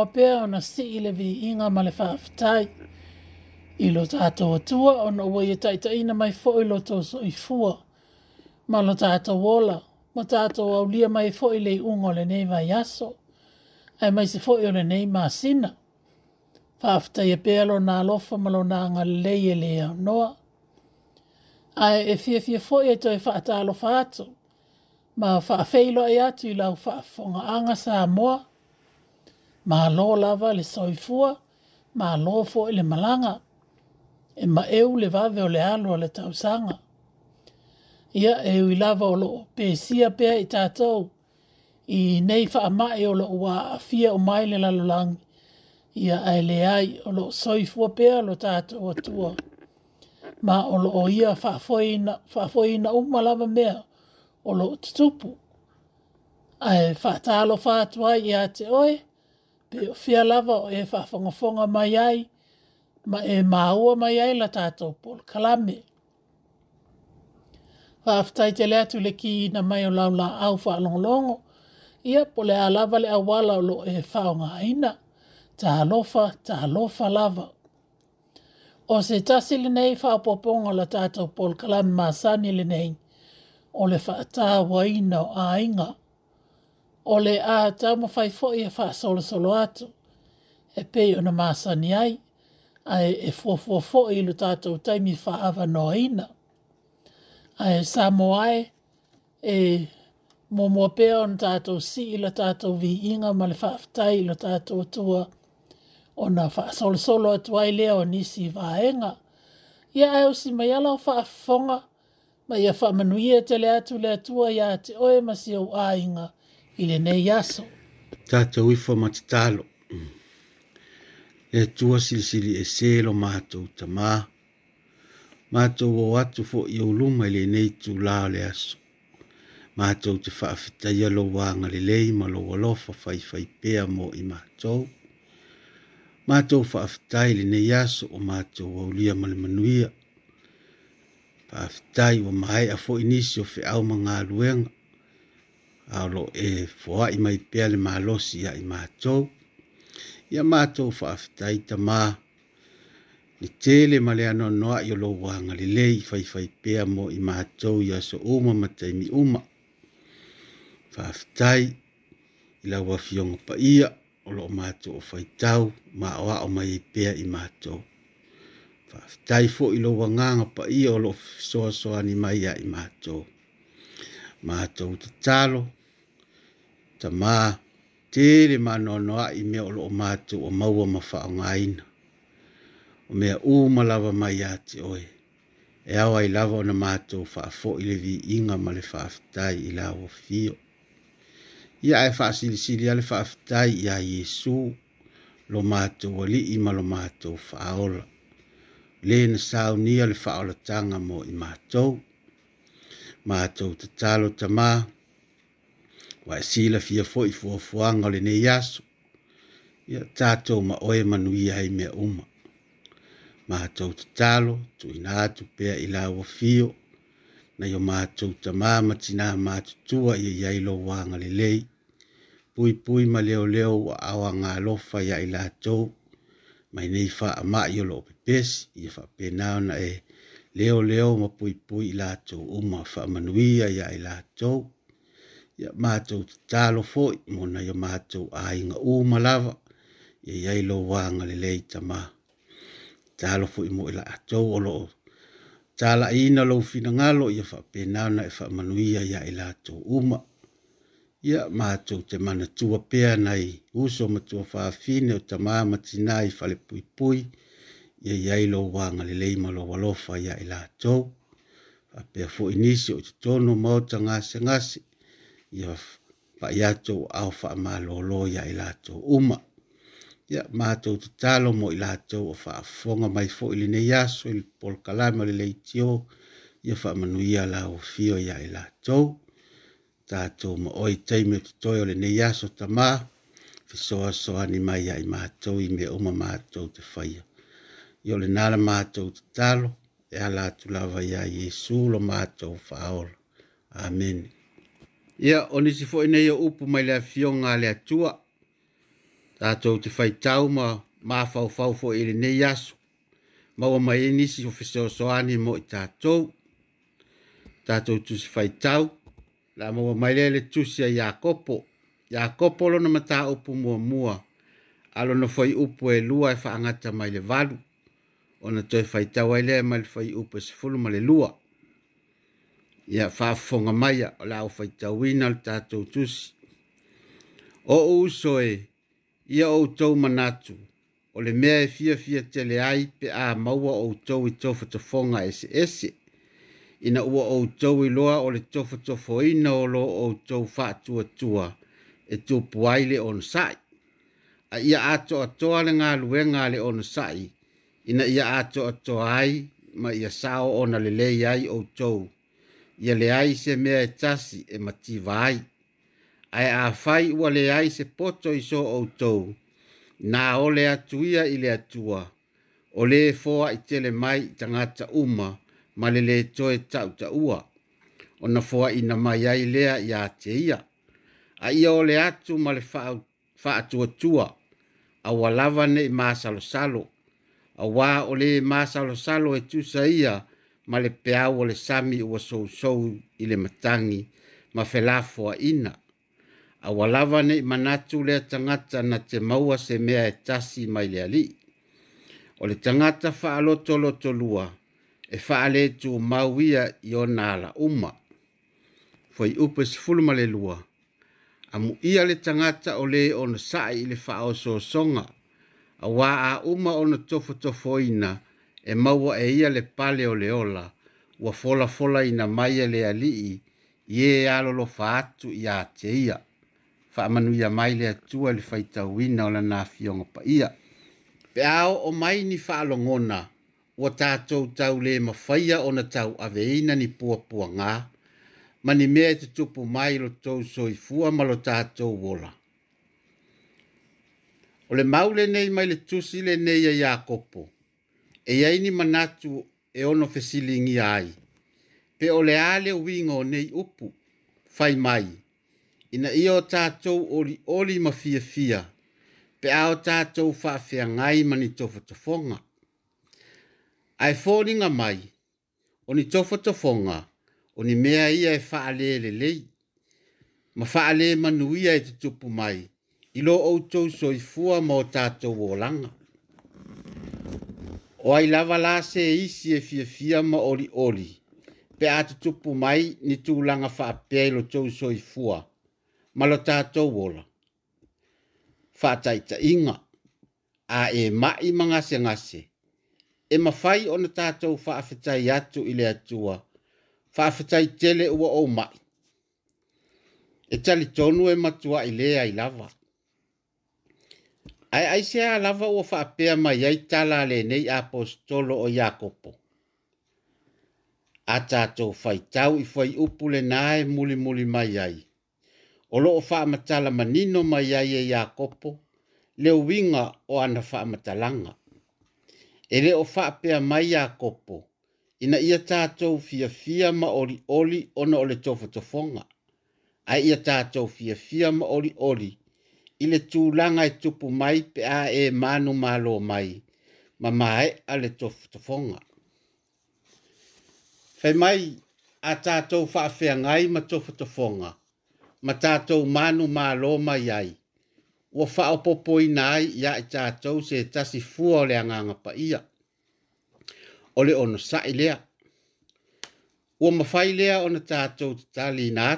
ua pea si sii le viiga ma le faafetai i lo tatou atua ona ua ia taʻitaʻiina mai foʻi lo tosoʻifua ma lo tatou wola, ma tatou aulia mai foʻi le iʻuga nei lenei vaiaso Ai mai se foʻi o lenei masina faafetaia e pea lona alofa ma lona agalelei e lē aonoa ae e fiafia foʻi e ai toe faatalofa atu ma faafeiloai atu i lau anga sa moa ma lo lava le soifua ma lo fo le malanga e ma e le va de le alo le tausanga ia e u lava o lo pe sia pe i tato i nei fa ma e o lo wa afia o mai le lalolang ia ai le ai o lo soifua pe lo tato o tuo ma o lo o ia fa foina fa foina o malava mea o lo tupu ai fa talo fa tua ia te oi fia lava o e whawhongafonga mai ai, ma e maua mai ai la tātou Paul Kalame. Whaaftai te lea le ki na mai o laula au whaalongolongo, ia pole a lava le awala o lo e whaonga aina, ta halofa, ta halofa lava. O se tasi le nei whaapoponga la tātou Paul Kalame maasani le nei, o le whaataa waina o ainga o le a tamo fai fo e fa solo solo atu e pe o na masa ni ai ai e fo fo fo e lu tatou taimi fa ava no ina ai sa mo ai e mo e mo pe on tatou si la tatou vi inga ma le fa ftai la tatou tua o na fa solo solo atu ai le o nisi va enga ia ai o si mai ala fa fonga ma ia fa manuia te le atu le atua ia te oe masi au ainga ai i le nei aso. Tātou ifo mm. E tua silisili e selo mātou tamā. Mātou o atu fo i uluma i le nei tū lao le aso. Mātou te whaafitaia lo wānga le lei ma lo walofa fai fai pēa mō i mato. Mātou whaafitai le ne aso o mato wau lia ma le manuia. Whaafitai mai a fo inisio fe au ma ngā au lo e foa i mai pia le malosi ia i mātou. Ia mātou whaafitai ta mā. Ni tēle ma le anō noa yo o lo wanga le lei i fai fai pia mo i mātou ia so o uma matai mi uma. Whaafitai i la wafionga pa ia o lo mātou o fai tau ma o a o mai e pia i mātou. Whaafitai fo i lo wa nga pa ia o lo so soa ni mai ia i mātou. Mātou te talo, tamā tele manoanoaʻi mea o loo matou o maua ma faaaogāina o mea ū ma lava mai iā te oe e ao ai lava ona matou faafoʻi le viiga ma le faafetai i lauafio ia e faasilisili a le faafetai iā iesu lo matou alii ma lo matou faaola lē na saunia le faaolataga mo i matou matou tatalo tamā ta wa sila fia fo i fua fua ngale ne yasu. Ia tato ma oe manui hai mea uma. Ma hatou te talo, tu inatu pea ila la wa fio. Na yo ma hatou ta mama tina ma tutua i ya ilo wa ngale lei. Pui pui ma leo leo wa awa ngā lofa ya i la tou. Mai nei fa ama i olo pepes, i fa penao na e leo leo ma pui pui ila la uma fa manuia ya ila la ya mato talo fo mo ya mato ai nga u malava ya ya lo wanga le le tama talo fo mo ila ato olo tala ina lo fina ngalo ya fa pena na e fa manuia ya ila to uma ya mato te mana tua pea nai uso mo tua fa fine o tama matinai fa le pui pui ya ya lo wanga le le walofa ya ila to a pe fo inisio tono mo tanga sengasi ia faʻi atou ao faamālōlō ia i latou uma ia matou tatalo mo i latou o faafofoga mai foʻi lenei aso i polokalame o le leitio ia faamanuia laofio ia i latou tatou ma oe taimi o totoe o lenei aso tamā fesoasoani mai ia i matou i mea uma matou te faia ia o lenā le matou tatalo e a latu lava ia iesu lo matou faaola amene Ia, o nisi fo ina ia upu mai lea fionga lea tua. Tātou te fai tau ma māfau fau fo ili nei asu. Maua mai e nisi o fiseo soani mo i tātou. Tātou tusi fai tau. La maua mai lea le tusi a Iakopo. Iakopo lona mata upu mua mua. Alo na fai upu e lua e faangata mai le valu. Ona toi fai tau ai lea mai le fai upo e sifulu ma le lua ia faafofoga mai a o fai aofaitauina o le tatou tusi o uso e ia outou manatu o le mea e fia tele ai pe a maua outou i tofotofoga eseese ina ua outou iloa o le tofotofoina o lo outou faatuatua e tupu ai le onosaʻi a ia atoatoa le galuega a le sai, ina ia atoatoa ai ma ia saʻo ona lelei ai outou ia le ai se mea e tasi e mativa ai. Ai a fai ua le ai se poto i so tou, na o le atuia i le atua, ole le foa i tele mai i tangata uma, ma le le toe tau ta ua, o na foa i na mai ai lea i a te ia. A ia o le atu ma le fa tua tua, a walawane i masalo salo, a wā o le masalo salo e tusa ia, ma le peau o le sami ua sousou i le matagi ma felafoaʻina aua lava neʻi manatu lea tagata na te maua se mea e tasi mai le alii o le tagata faalotoloto lua e faalē tumau ia i ona alauma foi upe sefulu ma le lua amuʻia le tagata o lē ona saʻi i le faaosoosoga auā a uma ona tofotofoina tofo e maua e ia le pale o le ola, ua fola fola ina mai e le alii, i e alolo faatu i a te ia. Whaamanu ia mai le atua le faita wina o la nā fionga pa ia. Pe ao o mai ni whaalongona, ua tātou tau le mawhaia o na tau aveina ni puapua ngā, ma ni mea te tupu mai lo tau soifua ma lo tātou wola. O le maule nei mai le tusi le nei a Jakopo, e ia ini manatu e ono fesilingi ai. Pe o le ale wingo nei upu, fai mai. Ina ia o tātou ori oli ma fia fia, pe ao o tātou whaafia ngai mani ni tofa tofonga. Ai fōringa mai, oni ni tofa tofonga, o mea ia e whaale le lei, ma whaale manuia e te tupu mai, ilo outou soifua mō tātou o langa o ai lava la se isi e fia fia ma ori ori. Pe atu tupu mai ni tūlanga fa i lo tau soi fua. Ma lo tātou wola. Whaataita inga. A e mai ma ngase ngase. E mawhai o na tātou whaafetai atu i le atua. Whaafetai tele ua o mai. E tali tonu e matua i lea i lava ai ai se lava o fa pe ma yai tala le nei apostolo o yakopo ata to fai chau i fai upu le nae muli muli mai ai o lo fa matala manino mai ai yakopo e le winga o ana fa matalanga e le o fa pe mai yakopo ina ia tātou fia fia ma oli oli ona o le tofa tofonga. Ai ia tātou fia fia ma oli oli ile le tūlanga e tupu mai pe a e manu malo mai, ma mai a le tofu tofonga. Whai mai a tātou whaafea ngai ma tofu tofonga, ma tātou manu malo mai ai, ua whaopopo i nai ia i e tātou se tasi fua o le anganga pa ia. O le ono sai lea. Ua mawhai lea ona tātou tali na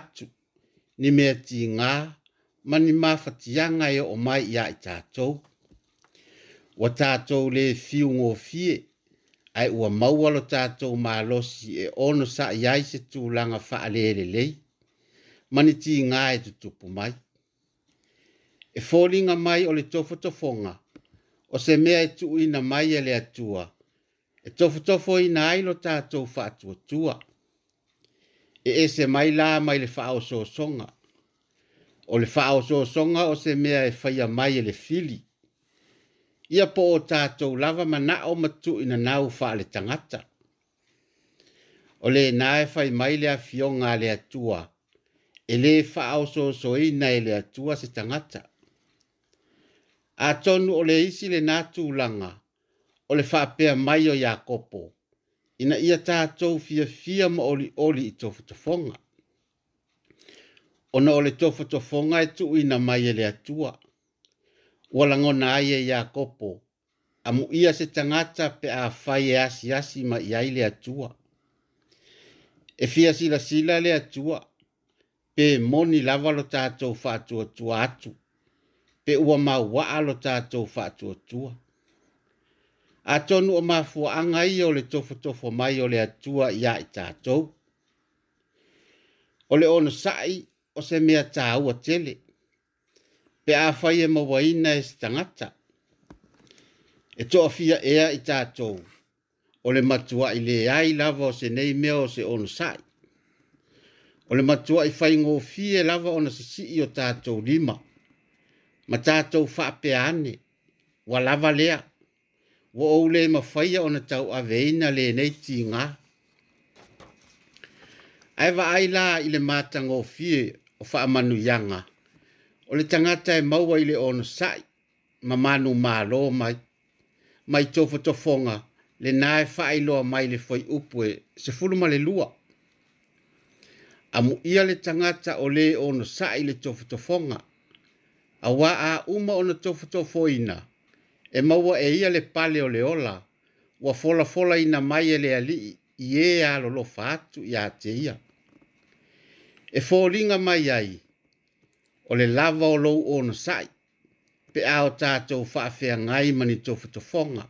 ni mea ti ngā, mani mafatianga e o mai ia i tātou. Wa tātou le fiu ngō fie, ai ua maualo tātou mā losi e ono sa iai se tūlanga wha lei, mani tī ngā e tutupu mai. E fōringa mai o le tofotofonga, o se mea e tu ina mai e le atua, e tofotofo ina ailo tātou wha atua tua. E ese mai lā mai le wha o sōsonga, so o le faa o so songa o se mea e faya mai ele fili. Ia po o tātou lava na o matu ina nau faa le tangata. O le na e fai mai le a fionga le atua, e le faa o so so ina e le atua se tangata. A tonu o le isi le nātu langa, o le faa pea mai o Yakopo, ina ia tātou fia fia ma oli oli i tofutofonga ona o le fonga e tuuina mai e le atua ua lagona ai e iakopo a muia se tagata pe a fai e asiasi ma i ai le atua e fia silasila le atua pe moni lava lo tatou faatuatua atu pe ua mauaa lo tatou faatuatua atonu o mafuaaga ia o le tofotofo mai o le atua iā i tatou o le onosaʻi o se mea tā ua tele. Pe a whai e mawaina e stangata. E toa fia ea i tātou. O le matua i le ai lava o se nei mea o se ono sai. O le matua i whai ngō fie lava o na se si i o tātou lima. Ma tātou whape ane. Wa lava lea. Wa ou le mawhaia o na tau a veina le nei tī ngā. Aiva ai la i le mātanga o fie o wha amanu yanga. O le tangata e maua i le ono sai, ma manu mālo mai, mai tofo tofonga, le nāe wha iloa mai le foi upue, se fulu ma le lua. Amu ia le tangata o le ono sai le tofo tofonga, a wā a uma ona tofo tofoina, e maua e ia le pale o le ola, ua fola fola ina mai ele ali, i e alo lo fatu i a te ia. ia e fōringa mai ai, o le lava o lou o na sai, pe ao tātou whaafea ngai mani tō fitofonga,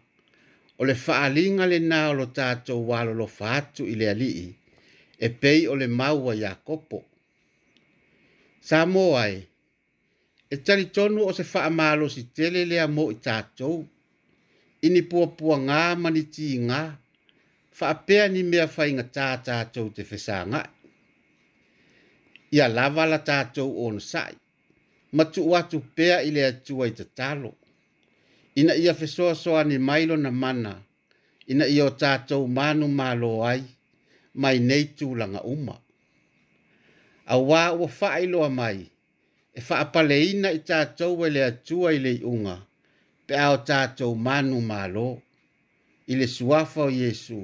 o le whaalinga le nā o lo tātou wālo lo whaatu i le alii, e pei o le maua ia kopo. Sā ai, e tari tonu o se whaamalo si tele lea mō i tātou, ini pua pua ngā mani tī ngā, whaapea ni mea whainga tā tātou te whesā ngai ia lava la tatou o na sa'i ma tu'u atu pea i le atua i tatalo ina ia soa ni mailo na mana ina ia o tatou manu mālō ai mai nei langa uma auā ua fa'ailoa mai e fa'apaleina i tatou e le atua i le i'uga pe a o tatou manu mālō Ile le suafa o iesu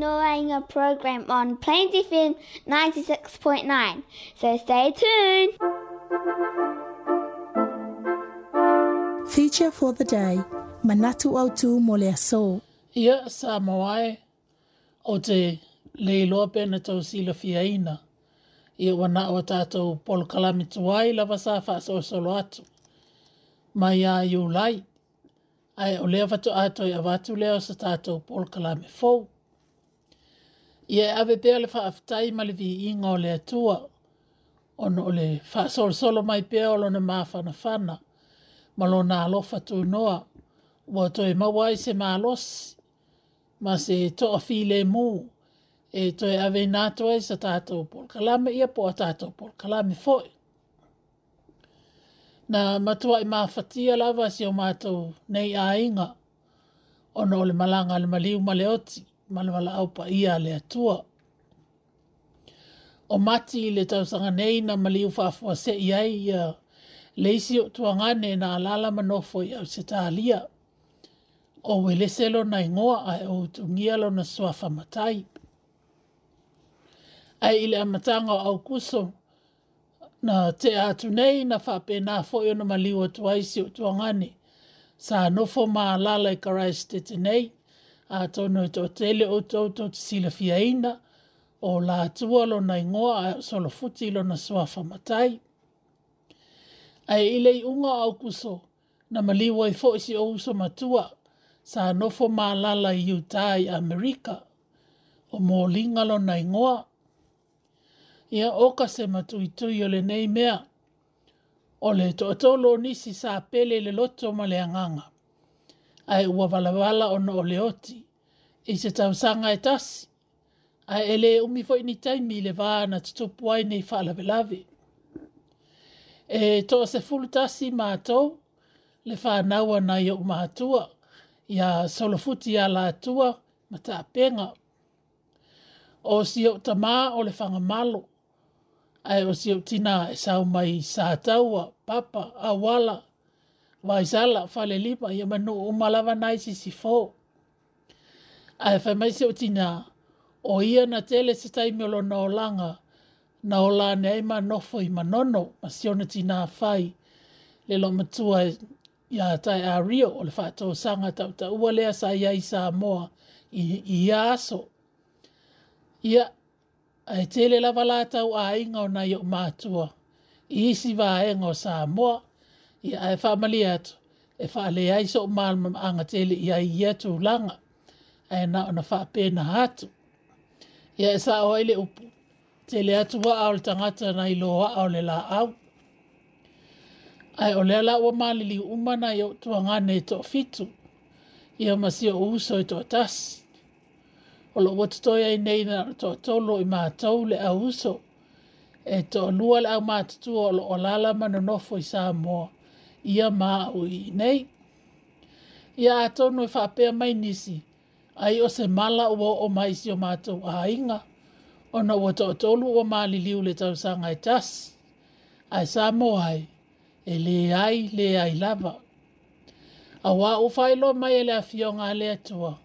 a program on Plains FM 96.9. So stay tuned. Feature for the day Manatu Autu Moleaso. Ia sa mawai o te leiloa pena tau sila fiaina. Ia wana o tātou pol kalamituai lava sa whaasosolo atu. Ma ia iulai. Ai o lea watu ato i avatu leo sa tātou pol ia e ave pea le faafetai ma le viiga o le atua ona o le faasolosolo mai pea o lona mafanafana ma lona alofa tuinoa ua toe maua ai se malosi ma se toʻafilemū e toe ave inā atu ai sa tatou polokalame ia po a tatou polokalame foʻi na matuaʻi mafatia lava si o matou nei aiga ona o le malaga a le maliu ma malawala au pa ia le atua. O mati le tausanga nei na mali ufafua se iai ia le isi o tuangane na alala manofo i au se talia. O wele selo na ingoa a e utungialo na suafa matai. Ai le amatanga au kuso na te atu nei na fape na foyo na mali ufafua se iai sa nofo ma lala i karais te tenei a tono e tō tele o tō tō sila fiaina o la atua lo na ingoa a solo futi lo na soa whamatai. A e ile i unga au kuso na maliwa i fōisi o uso matua sa nofo maalala i utai Amerika o mō linga lo na ingoa. Ia oka se matuitui o le nei mea o le tō tolo nisi sa pele le loto ma le anganga ai ua valavala o no ole oti i se tausaga e tasi ae e lē umi foʻi ni taimi i le vā na tutupu ai nei faalavelave e toa se fulu tasi matou le fanau ana i oʻu mahatua ia solofuti iā latua ma taapega o siou tamā o le fagamalo ai o siou tina e sau mai satau a papa auala mai sala fale lipa ia manu o malava nai si si fo. A fa mai se o o ia na tele se taimelo na o na ola nei ne ma nofo i manono ma si ona tina fai le lo matua ia tai a rio o le fato o sanga tau ta ua lea sa ia i sa moa i ia so Ia a e tele lava la tau a inga o nai o matua i isi va e ngo sa moa ia e whaamali atu, e whaale ai so maal ma maanga tele ia i atu langa, e na ona pena hatu. Ia e sa oile upu, tele atu wa aole tangata na ilo wa aole la au. Ai e ole ala wa maali li umana i otua ngane e to fitu, ia masio uso e tas. O tasi. Olo watutoya i neina to tolo i maatou le a uso, e to nuala au matutua olo olala manonofo i saa moa ia maui nei. Ia atonu e whapea mai nisi, ai o se mala ua o maisi o mātou a inga, o na ua tō tōlu o māli liu le tau sanga e tas, ai sā moai, e, e le ai le ai lava. A wā u whailo mai ele le afio le atua,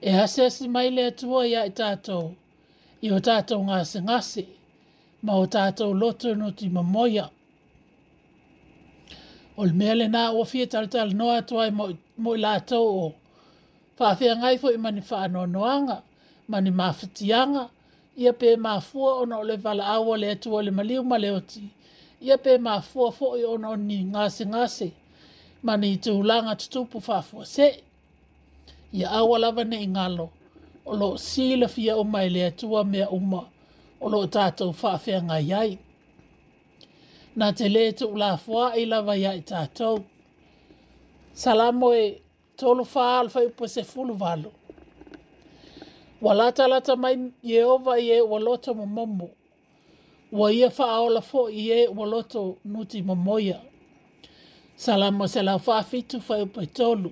e hasesi mai le atua ia i e tātou, i o tātou ngā se ngase, ma o tātou loto no ti mamoia o le mea lenā ua fia talatalanoa atu ai mo i latou o faafeaga ai foʻi mani faanoanoaga mani mafatiaga ia pe mafua ona o le valaaua le atua le maliu maleoti, le oti ia pe mafua foʻi ona o ni gasegase mani tulaga tutupu faafua see ia aua lava neʻi galo o loo silafia uma e le atua mea uma o loo tatou faafeagai ai na te le tu la fwa i la vaya i tātou. Salamo e tolu fa alfa i po se fulu valo. Walata lata mai Yehova i e waloto mamomo. Wa ia fa aola fo i e waloto nuti mamoya. Salamo se la fa fitu fa i po tolu.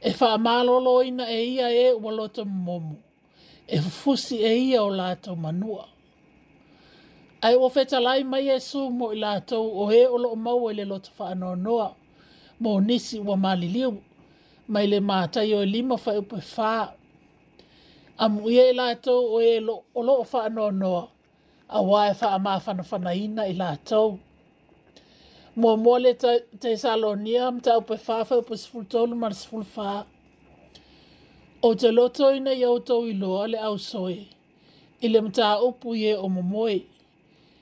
E fa malolo ina e ia e waloto mamomo. E fusi e ia o lato manua. Salamo ai o feta lai mai Jesu mo i lātou o he olo o mau e le lota wha anonoa mo nisi wa maliliu mai le mātai o e lima wha upe wha amu ia i e lātou o e lo, olo o wha anonoa a wae wha ama whana whana ina i lātou mo mo le te salonia am ta upe wha wha upe sifu tolu mar sifu wha o te loto ina i autou i loa le au soe ile mta upu ye o momoe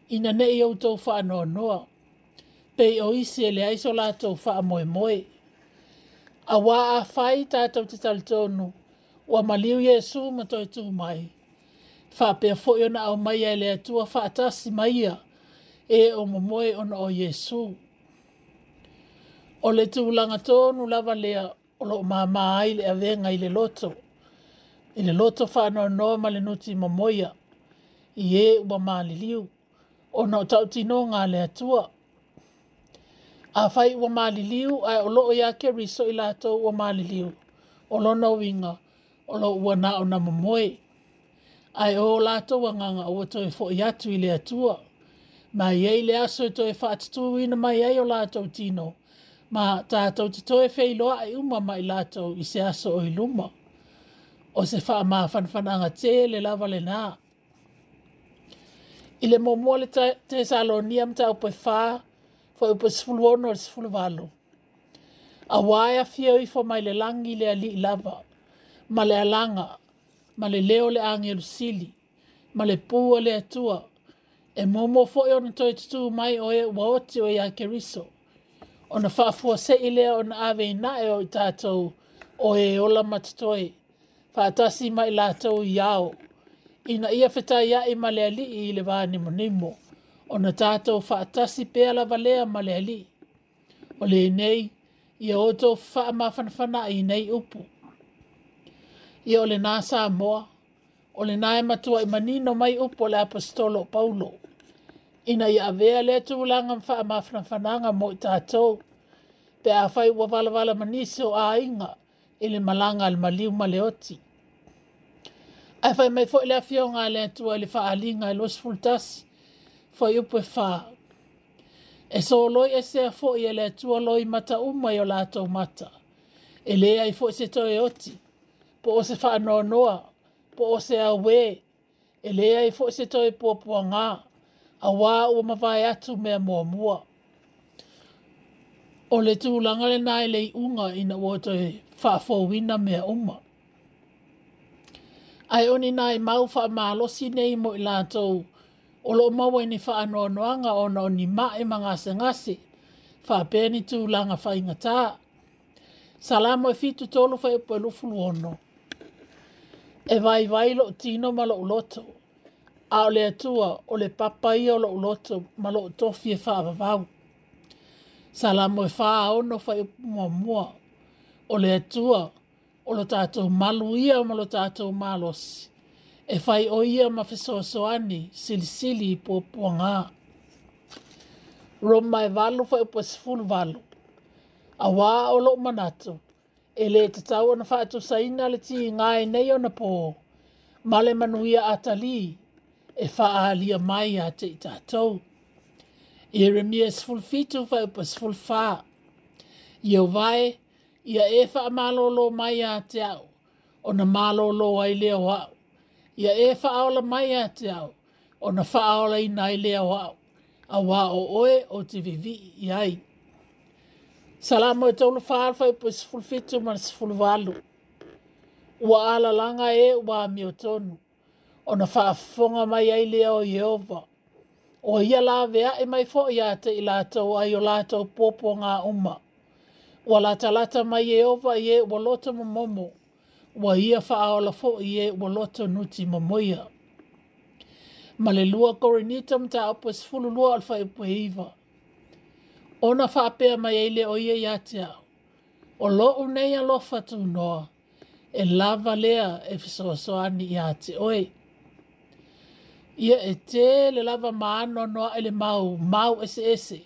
ina nei au tau wha noa noa. Pei o isi ele aiso la tau wha moe moe. A wā a whai tātou te tali tonu, wa maliu Yesu ma toi tū mai. Wha pia fōi ona au mai ele atua wha atasi mai ia, e o mo moe ona o Yesu. O le tū langa tonu lava lea, o lo mā mā aile a venga ile loto. Ile loto wha noa noa ma le nuti mo moe ia. Ie ua mā liliu. liu o no tau tino ngā lea tua. A whai ua māli liu, ai o loo ia ke riso i lātou ua māli liu. O lo no winga, o lo ua nā o nama moe. Ai o lātou a nganga ua toi fo i atu i lea tua. Ma iei le aso i toi whaatatu i na mai ai o lātou tino. Ma tātou te toi feiloa ai uma mai lātou i se aso o i luma. O se wha maa fanfananga te le lava le naa i le momoa le tesalonia ma taupe fa foi upe sefuluona o le A valu auā e afia ifo mai le lagi le alii lava ma le alaga ma le lē o le agelusili ma le pū le atua e momo foʻi ona toe tutū mai o e ua oti o iā e keriso ona faafuaseʻi lea ona aveinaʻe o i tatou o e ola matotoe faatasi mai latou iao ina ia fetai ai e ma le alii i le vanimonimo ona tatou faatasi pea lava lea ma le alii o lenei ia outou faamafanafana i nei upu ia o lenā mo o lenā e matua i manino mai upu o le apostolo paulo ina ia avea lea tulaga ma nga mo i tatou pe afai ua valavala manisi o aiga i le malaga a le maliu ma ai fai mai fo'i le afioga a le atua ali le fa'aaliga e losi fultas fo'i upu e fā e, e se fo fo'i e le atua loi mata uma i o latou mata e lē ai fo'i se toe oti po o se fa'anoanoa po o se auē e lē ai fo'i se toe puapuagā auā ua mavae me mea muamua o le tulaga lenā i le i'uga ina ua toe fa'afouina mea uma ai oni nai mau fa ma lo sine mo i lato o lo mau e ni fa no no anga ona oni ma e manga se ngasi fa peni tu langa fa inga ta salamo fitu e tolo fa e po lo fulu ono e vai vai lo tino ma lo loto a le tua o le papa i o lo loto ma lo tofi e fa vavau salamo fa ono fa mo mo o le tua o lo tātou malu ia o lo tātou malos. E whai o ia ma whesoasoani, silisili i pōpua ngā. Roma e walu whai upo e walu. A wā o lo manato. E le te tau ana whaatu saina le ti ngā e nei ona pō. Male manuia atali e wha alia mai a te i tātou. Iremia e sifulfitu whai upo e sifulfā. Iau vai ia e malolo mai iā te ao ona malolo ai lea o ia e faaola mai iā te ao ona faaolaina ai lea o aʻo auā o oe o te vivii i ai salamo e tolufaalufaipuesfulufitumanasfuluvalu ua alalaga e ua amiotonu ona faafofoga mai ai lea o ieova o ia e mai fo iā te i latou ai o latou popoga uma Wa lata mai e ova i e wa lota Wa ia faa o la fo i e wa nuti momoia. Ma le lua kore nita mta apu e sifulu lua alfa e pu eiva. Ona faa pea mai e le oia i ate au. O lo unei alofa tu noa. E lava lea e fisoa soani i ate oi. Ia e te le lava maano noa ele mau, mau ese ese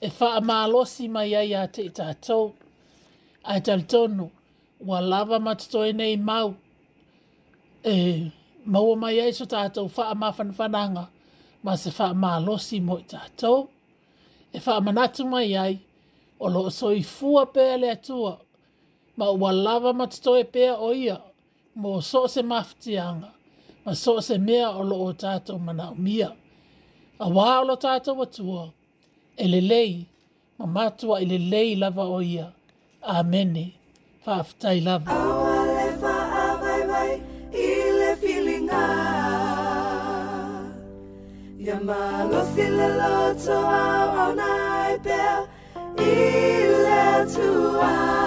e faa maalosi mai ai a to itatou. A e talitonu, wa lava matato e nei mau. E maua mai ai so tatou faa mafanfananga, ma se faa maalosi mo to E faa manatu mai ai, o lo soi fua pēa lea tua, ma wa lava matato e pēa o ia, mo so se maftianga, ma so se mea o lo o tatou mana umia. A wā o lo tatou atua, e lelei ma matua i e lelei lava o ia amene faafetai lava Ma lo si le lo to a o nai pe i le tua.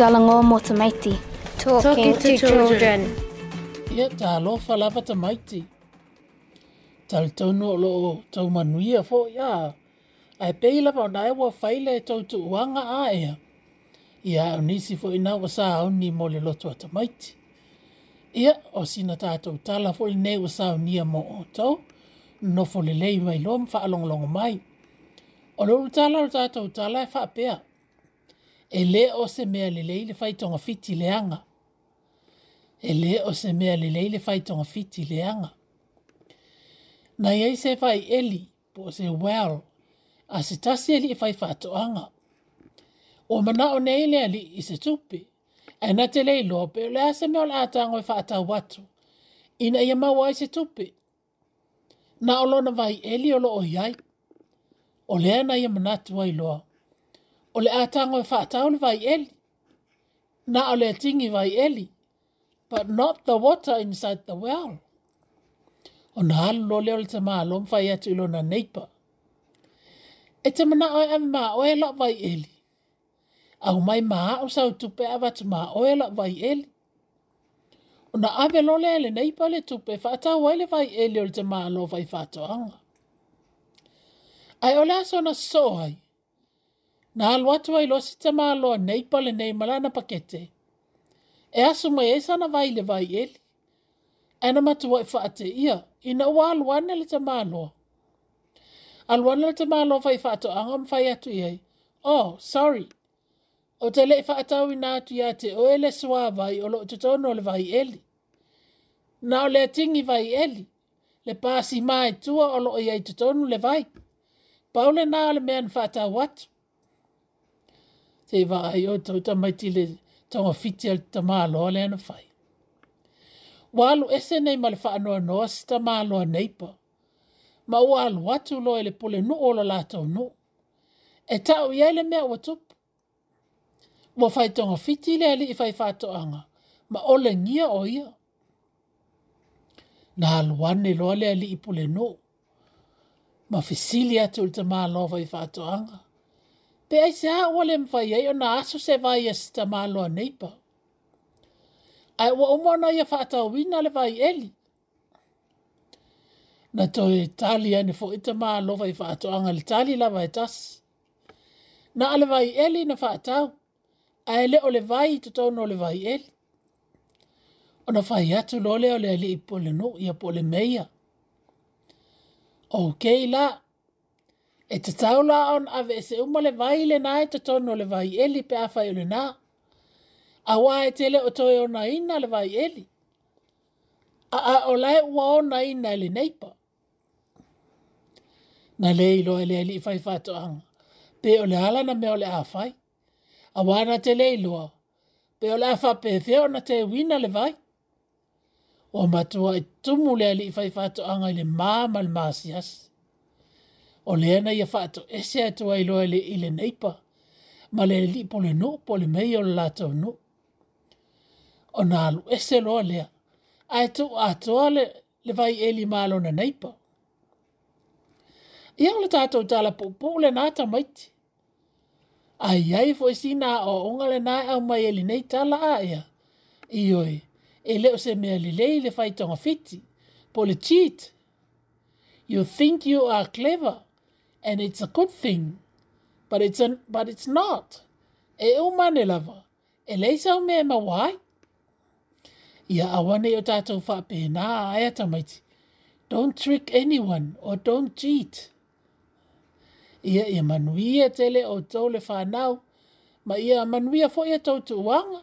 talango mo te Talking, to, children. Ia ta alo falava te maiti. Tal tau nu lo o tau manuia fo ia. Ai pei lava o nae wa faila e, e tau tu uanga a ea. Ia au nisi fo ina wa sa au ni mo le loto a maiti. Ia o sina tātou tala fo i ne wa sa au nia mo o tau. No fo le lei mai lom fa alonglongo mai. O lo tala o tātou tala e fa apea e lē o se mea lelei le faitogafiti leaga e lē o se mea lelei le faitogafiti leaga na iai se fai eli, po se well a se tasi alii e faifaatoʻaga ua manaʻo nei le alii i se tupe aina te lē iloa pe o le a se mea o le a tagoe faatau atu ina ia maua ai se tupi. na o lona eli o lo i ai o lea na ia manatu ai loa o le atango e whaatau le vai eli. Na o le atingi vai eli, but not the water inside the well. O na halu lo leo le te maa lo mwhai atu ilo na neipa. E te mana oe ame maa oe la vai eli. Au mai maa o sa tupe ava te maa oe la vai eli. O na ave lo leo le neipa le tupe whaatau wai le vai eli o le te maa lo vai whaatau anga. Ai o le aso na soai na alu atu ai losi te maaloa nei pale nei malana pakete. E asu mai e sana vai le vai eli. E na matua e whaate ia, ina ua alu ane le te maaloa. Alu ane le te maaloa fai whaato anga mwhai atu iei. Oh, sorry. O te le e whaatau ina atu ia te o ele sua vai o lo te tono le vai eli. Na o le atingi vai ele. le pasi mai tua o lo iei te tonu le vai. Paule na ale mea nfata watu te wa ai o tau ta mai tile tonga fiti al ta maa loa le ana fai. Walu ese nei male wha anua noa si ta maa loa neipa. Ma ua alu watu loa ele pole nu o la tau nu. E tau ia ele mea ua tupu. Ua fai tonga fiti le ali i fai fato anga. Ma ole ngia o ia. Na alu wane loa le ali i pole nu. Ma fisili atu ulta maa loa fai fato anga pe ai se hau ole mwhai ei o na aso se vai e sita maloa neipa. Ai ua umona ia whaatau wina le vai eli. Na toi tali e ane fo ita malo vai whaatau anga le tali la vai e tas. Na ale vai eli na whaatau. Ai le ole vai to tau no le vai eli. O na whai atu lole ole ali i pole no ia pole meia. Okei okay, la. Okei la. E te tau on ave e se umale vai le nai te tono le vai eli pe afai ole nā. A wā e tele o toi o na ina le vai eli. A a o lai ua o na ina e le neipa. Na le ilo ele ele i fai fato anga. Pe ole ala na me ole afai. A wā na te le iloa. Pe ole afa pe theo na te wina le vai. O matua e i tumule ele i fai fato anga ile maa mal maa o lea na ia whaato ese ato ai loa le i le neipa, ma le li po le no po le mei o le lato no. O nā lu ese loa lea, a eto a toa le, le vai e li malo na neipa. Ia le tātou tala po po le nāta maiti. A iai fo isi nā o onga le nā au mai e li nei tala a ea. Ioi, e leo se mea li lei le fai tonga fiti, po le cheat. You think you are clever? and it's a good thing but it's an, but it's not e o mane lava e leisa me ma wai ia awane o tata fa pe na ai ata mai don't trick anyone or don't cheat ia ia manuia tele o tole fa nau ma ia manuia fo ia tau tu wanga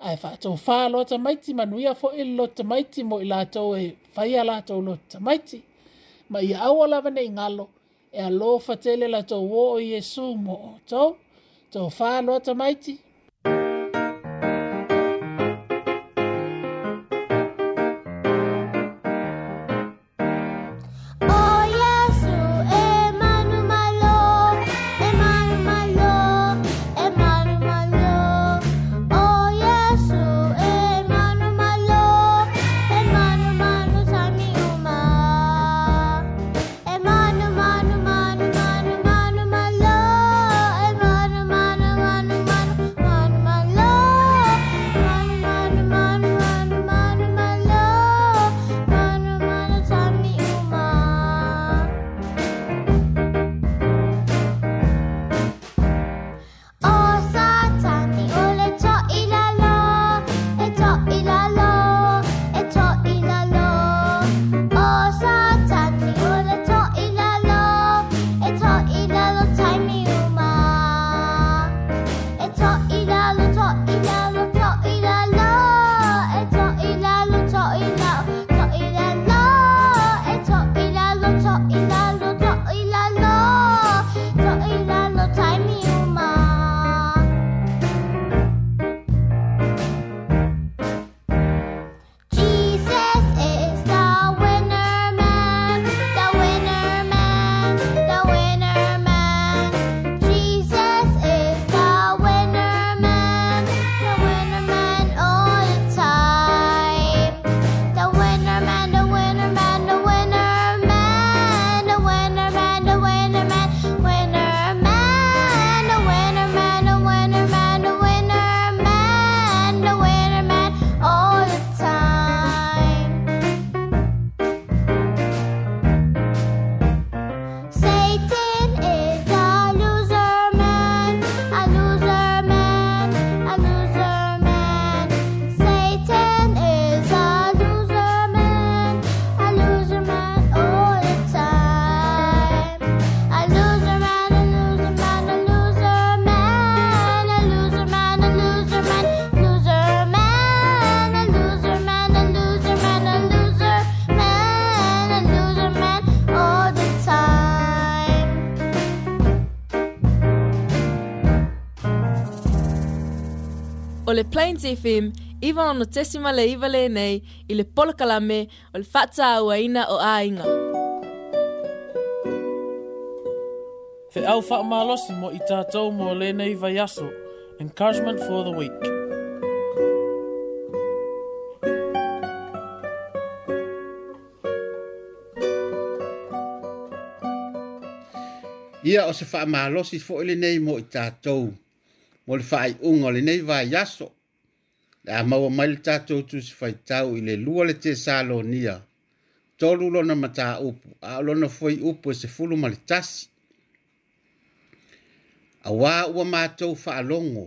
ai fa tau fa lota maiti manuia fo il e lota maiti mo ilato e fa ia lato lota maiti ma ia awala vane ngalo ngalo e alofa tele la tou o o iesu mo o tou tou faaaloa tamaiti סעיפים, איוון נוצס מלא איווה לעיני, אילפול קלמה, אולפצה אוהינה או אינגה. Whiau whaamalosi mo i tātou mō vaiaso. Encouragement for the week. Ia o se whaamalosi fo i lēnei mō i tātou. Mō le unga vaiaso. le a maua mai le tatou tusi faitau i le lua le tesalonia tolu lona mataupu a o lona foi upu e sefulu ma le tasi auā ua matou faalogo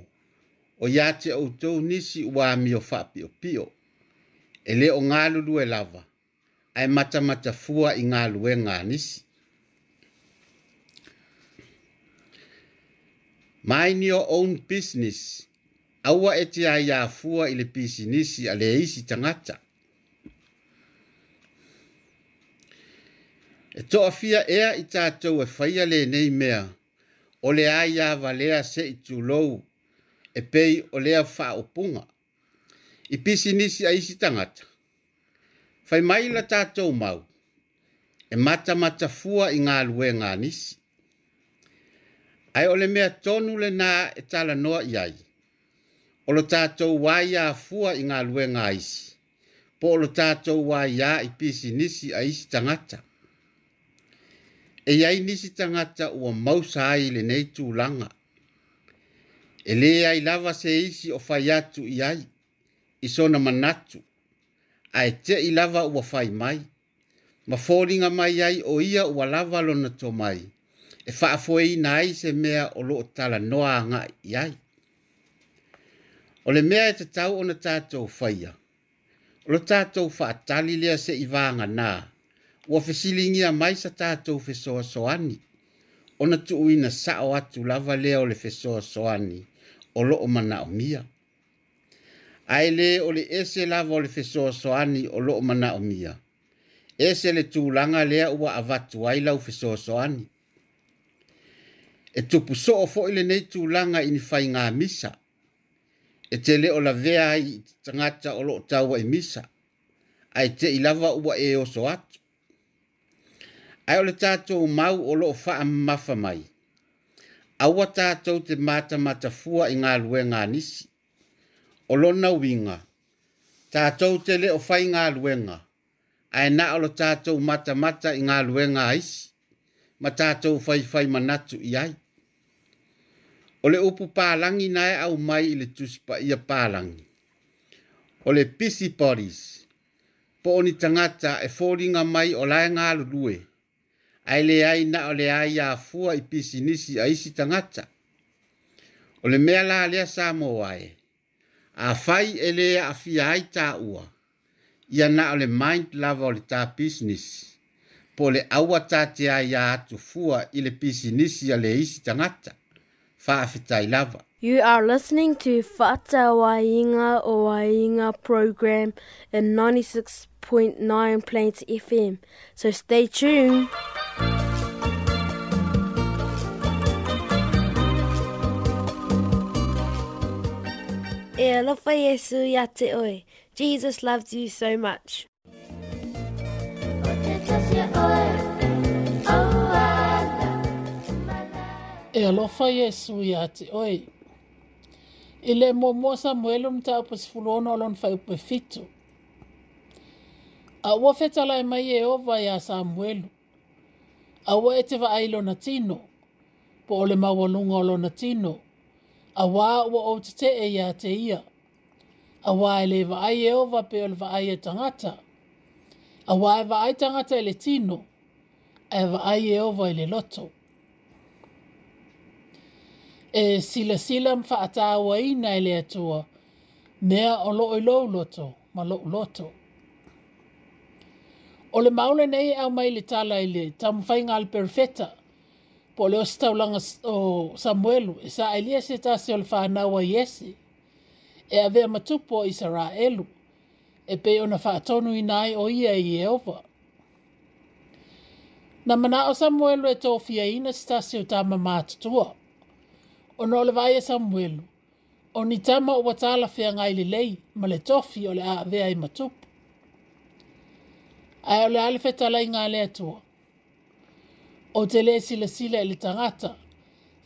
o iā te outou nisi ua amio faapiopio e lē o galulu e lava ae matamatafua i galuega a nisi my new own business Awa e tia ia fua i le pisinisi a le isi tangata. E toa fia ea i tātou e whaia le nei mea, o le aia valea se i tūlou, e pei o lea wha opunga. I pisinisi a isi tangata. Whai mai la tātou mau, e mata mata fua i ngā lue ngā nisi. Ai ole mea tonu le nā e tala noa i aia. Olo lo waia fua ia afua i galuega a isi po o lo tatou ua iā i a isi tagata e iai nisi tagata ua mausa ai lenei tulaga e lē ai lava se isi o fai atu i ai i sona manatu ae teʻi lava ua fai mai ma foliga mai ai o ia ua lava lona tomai e faafoeina ai se mea o loo talanoa agaʻi i ai O le mea e te tau ona tātou whaia. O le tātou whaatali lea se i vānga nā. Ua whesili ngia mai sa tātou whesoa soani. Ona tuu ina sao atu lava lea o le whesoa soani. O lo o mana o mia. Ai le o le ese lava o le whesoa soani o lo o mana o mia. Ese le tūlanga lea ua avatu aila o whesoa soani. E tupu soo fo ile nei tūlanga ini whai ngā misa. Ngā misa e te leo la vea i tangata o lo tawa i misa, ai te ilawa ua e oso atu. Ai o le tātou mau o lo faa mafa mai, awa tātou te mata mata fua i ngā lue ngā nisi, o lo na winga, tātou te leo fai ngā luenga, ai na o lo tātou mata mata i ngā lue ngā isi, ma tātou fai fai manatu i ai. O le upu pālangi nai au mai i le tuspa ia pālangi. O le pisi paris, po oni tangata e fōringa mai o lai ngā lulue, ai le ai na o le ai a fua i pisi nisi a isi tangata. O le mea la lea sā ae, a fai e lea a fia ai tā ua, ia na o le mind lava o le tā business, po le awa tātea ia atu fua i le pisi nisi a le isi tangata. You are listening to Whata Wainga o Wainga program in 96.9 Plains FM. So stay tuned. E alofa Yesu ia te oe. Jesus loves you so much. e alofa iesu iā te oe i le muamua samuele mataupasifuluonaolonafaiupefitu aua fetalae mai eova iā samuelu aua e te vaai lona tino po o le maualuga o lona tino auā ua ou tetee iā te ia auā e lē vaai eova pe o le vaai e tagata auā e vaai tagata i e le tino e vaai eova i le loto e sila sila mfa ata wai na ile atua. Mea o lo o lo loto, ma lo o loto. O le maule nei au mai le tala ile, ta mfai ngā le perfeta. Po le osta langa o Samuelu, e sa ailea se ta se o le whanawa yesi. E avea matupo i sa elu. E pe o na atonu i nai o ia i e ova. Na mana o Samuelu e tō fia ina se o ta mamātutua o no le vai e Samuel. O ni tama o watala fea ngai li lei, ma le tofi o le a avea i matupu. Ai o le alefe tala i ngai le atua. O te le sila sila e le tangata,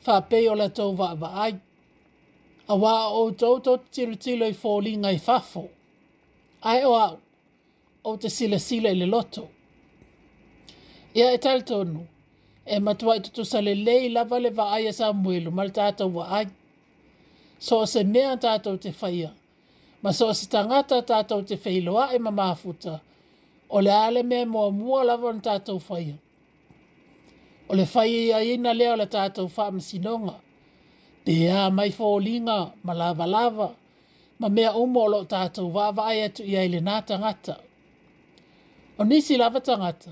fa pei o le tau va ava ai. A wā o tau tau tiru tilo i fōli ngai fafo. Ai o au, o te sila sila e i le loto. Ia e tal tonu, e matua i tutu sa lelei lava le vaai e samuelu ma le tatou vaai so o se mea tatou te faia ma so o se tagata tatou te feiloaʻi e ma mafuta o le a le mea muamua lava ona tatou faia o le faiaiaina lea o le sinonga, te pea mai foliga ma lavalava ma mea uma o loo tatou vaavaai atu ia i lenā tagata o nisi lava tagata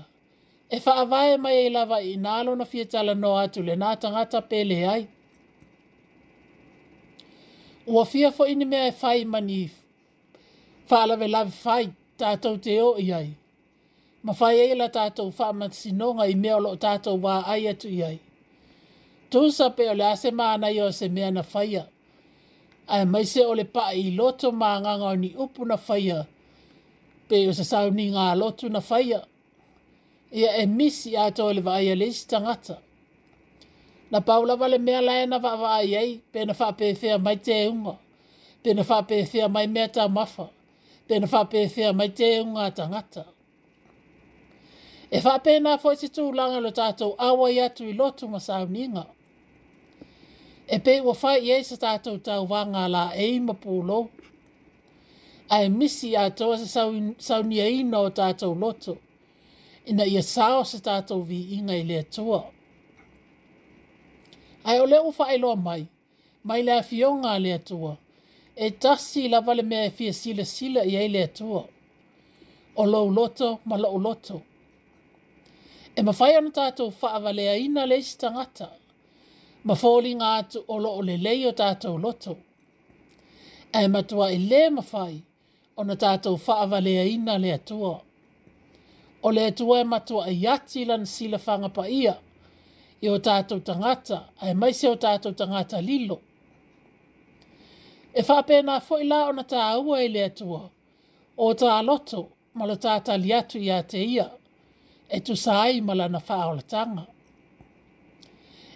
e whaavae mai e lava i nalo na fietala no atu le nā tangata pele ai. Ua fia fo ini mea e whai mani whaalave lavi whai tātou te o i ai. Ma whai eila tātou whaamati i mea o lo tātou wā ai atu i ai. Tūsa pe o le ase māna i o se mea na whaia. Ai mai se o le pa i loto mā o ni upu na whaia. Pe o se sauni ngā lotu na whaia ia e misi atoa le vaaia le isi tagata na paulava le mea lae na vaavaai ai pe na faapefea mai teuga pe na faapefea mai mea taumafa pe na faapefea mai teuga a tagata e faapena foʻi se tulaga i lo tatou auai atu i lotu ma sauniga e pei ua faaʻi ai se tatou tauvaga e a laei ma pulou ae misi atoa se sauniaina o tatou loto ina ia sao se tātou vi inga i lea tua. Ai o leo ufa eloa mai, mai lea fionga a lea tua, e tasi la vale mea e fia sila sila i ei lea tua. O lou loto, ma lou loto. E ma fai ana tātou faa vale a ina lei stangata, ma fōli ngā atu o lo o le lei o tātou loto. E matua i le ma ona tātou faa vale a ina lea tua o le atua e matua i ati lan sila fanga pa ia. I o tātou tangata, ai mai se o tātou tangata lilo. E whapena fo i la ona tā aua i le atua, o tā aloto, malo tātā li atu i ate ia, e tu sāi malana wha o tanga.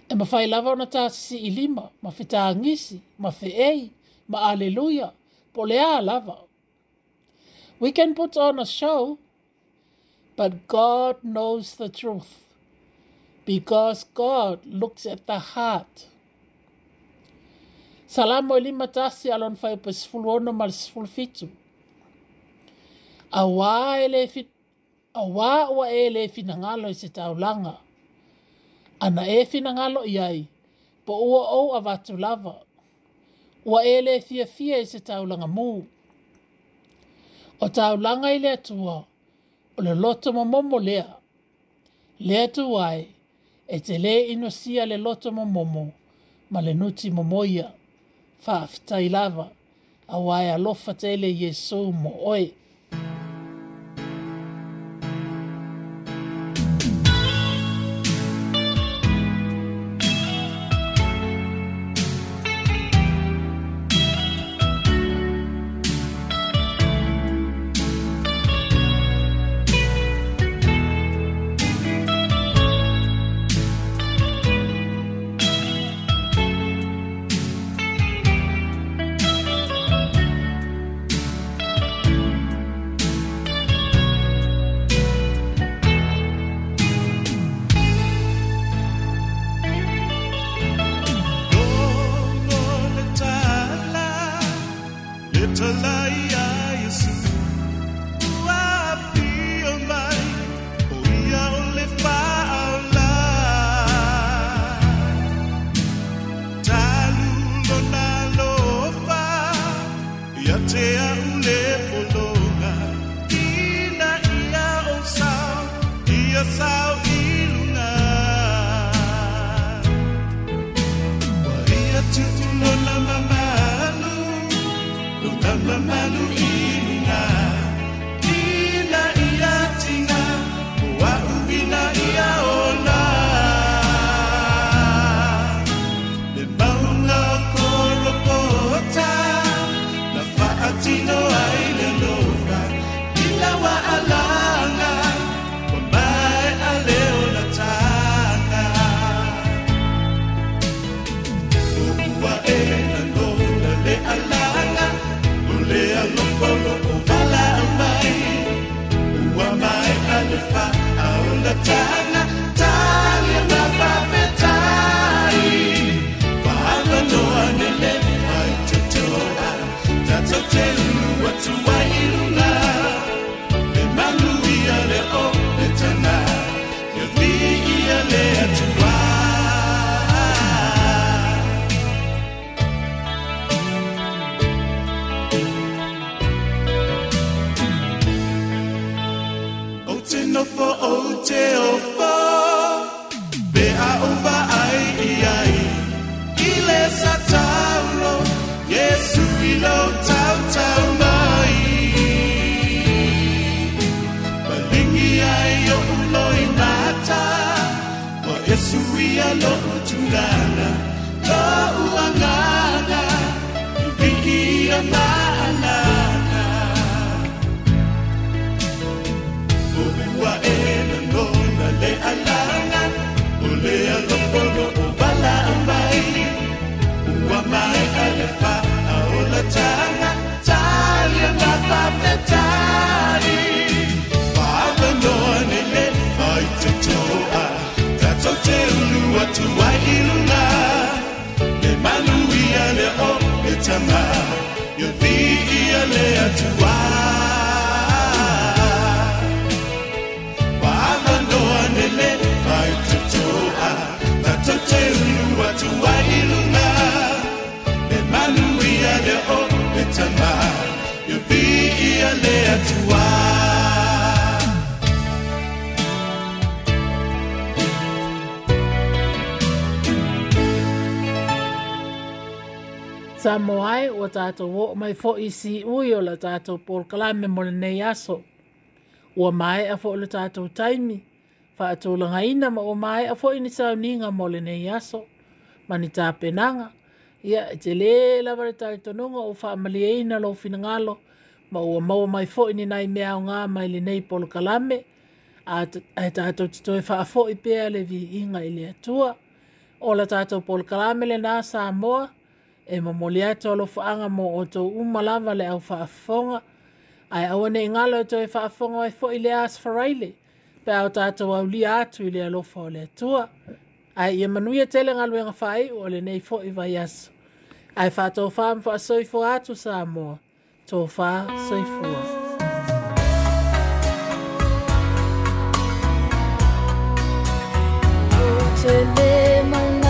E ma whai lava ona tā sisi i lima, ma whita ngisi, ma whi ma aleluia, po le lava. We can put on a show but God knows the truth because God looks at the heart. Salamo ili matasi alon fai pa sifulu ono mal sifulu fitu. Awa ele fit, awa ua ele ngalo i se taulanga. Ana e finangalo iai, po ua ou avatu lava. Ua ele fia fia i se taulanga mu. O taulanga ili atua, le loto ma momo lea. Lea tu wai, e te le ino sia le loto ma momo, ma le nuti ma moia, faa lava, a wai alofa tele Yesu mo oe. sa moai ua tatou o mai foʻi e siʻui o le tatou polokalame mo nei aso ua maeʻa foʻi le tatou taimi faatulagaina ma ua maeʻa foʻi ni sauniga mo lenei aso Mani ni penanga. ia e te lē o le talitonuga ua faamaliaina lou finagalo ma ua maua mai foʻi ninai mea aogā mai lenei polokalame ae tatou totoe faafoʻi pea le viiga i le atua o le tatou polokalame lenā sa moa e mamoli ato e alo faanga mo o tō umalawa le au faafonga. Ai awa ne ngalo e tō e faafonga e fo i le as faraile. Pe au tātou au li atu i le alo fa o le atua. Ai ia manuia e tele ngalo e ngafai o le nei fo i vai asu. Ai fātou faam fa soifu atu sa amoa. Tō faa soifua. Tele mangi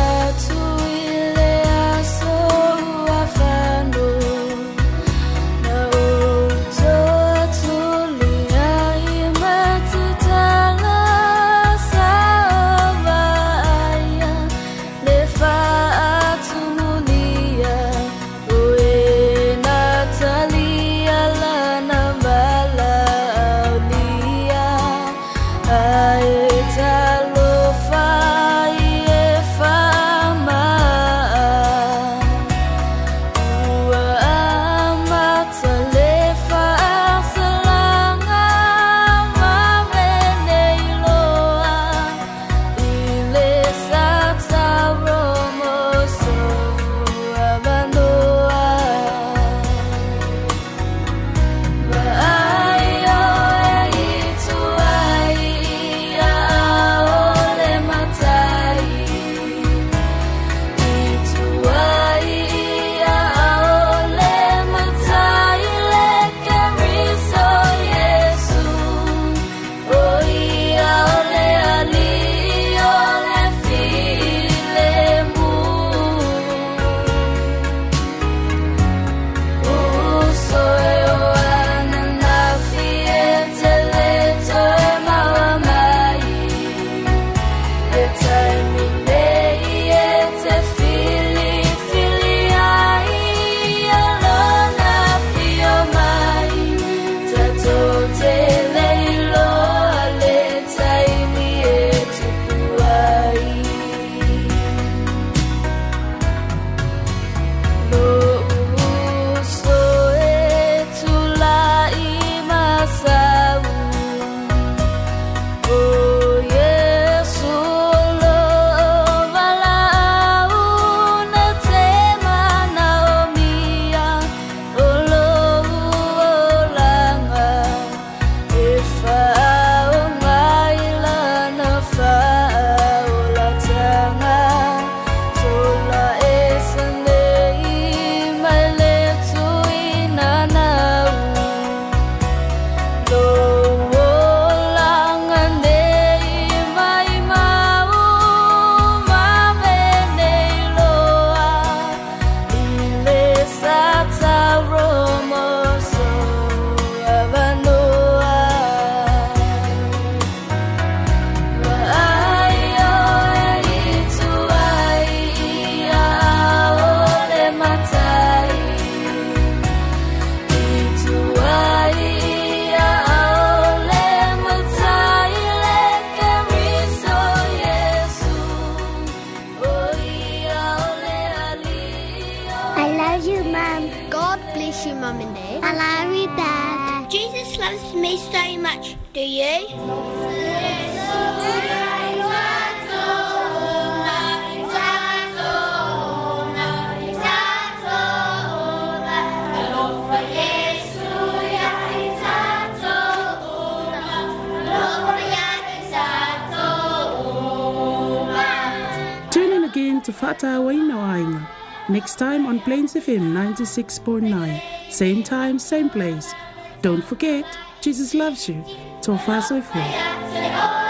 96.9. Same time, same place. Don't forget, Jesus loves you. Tofa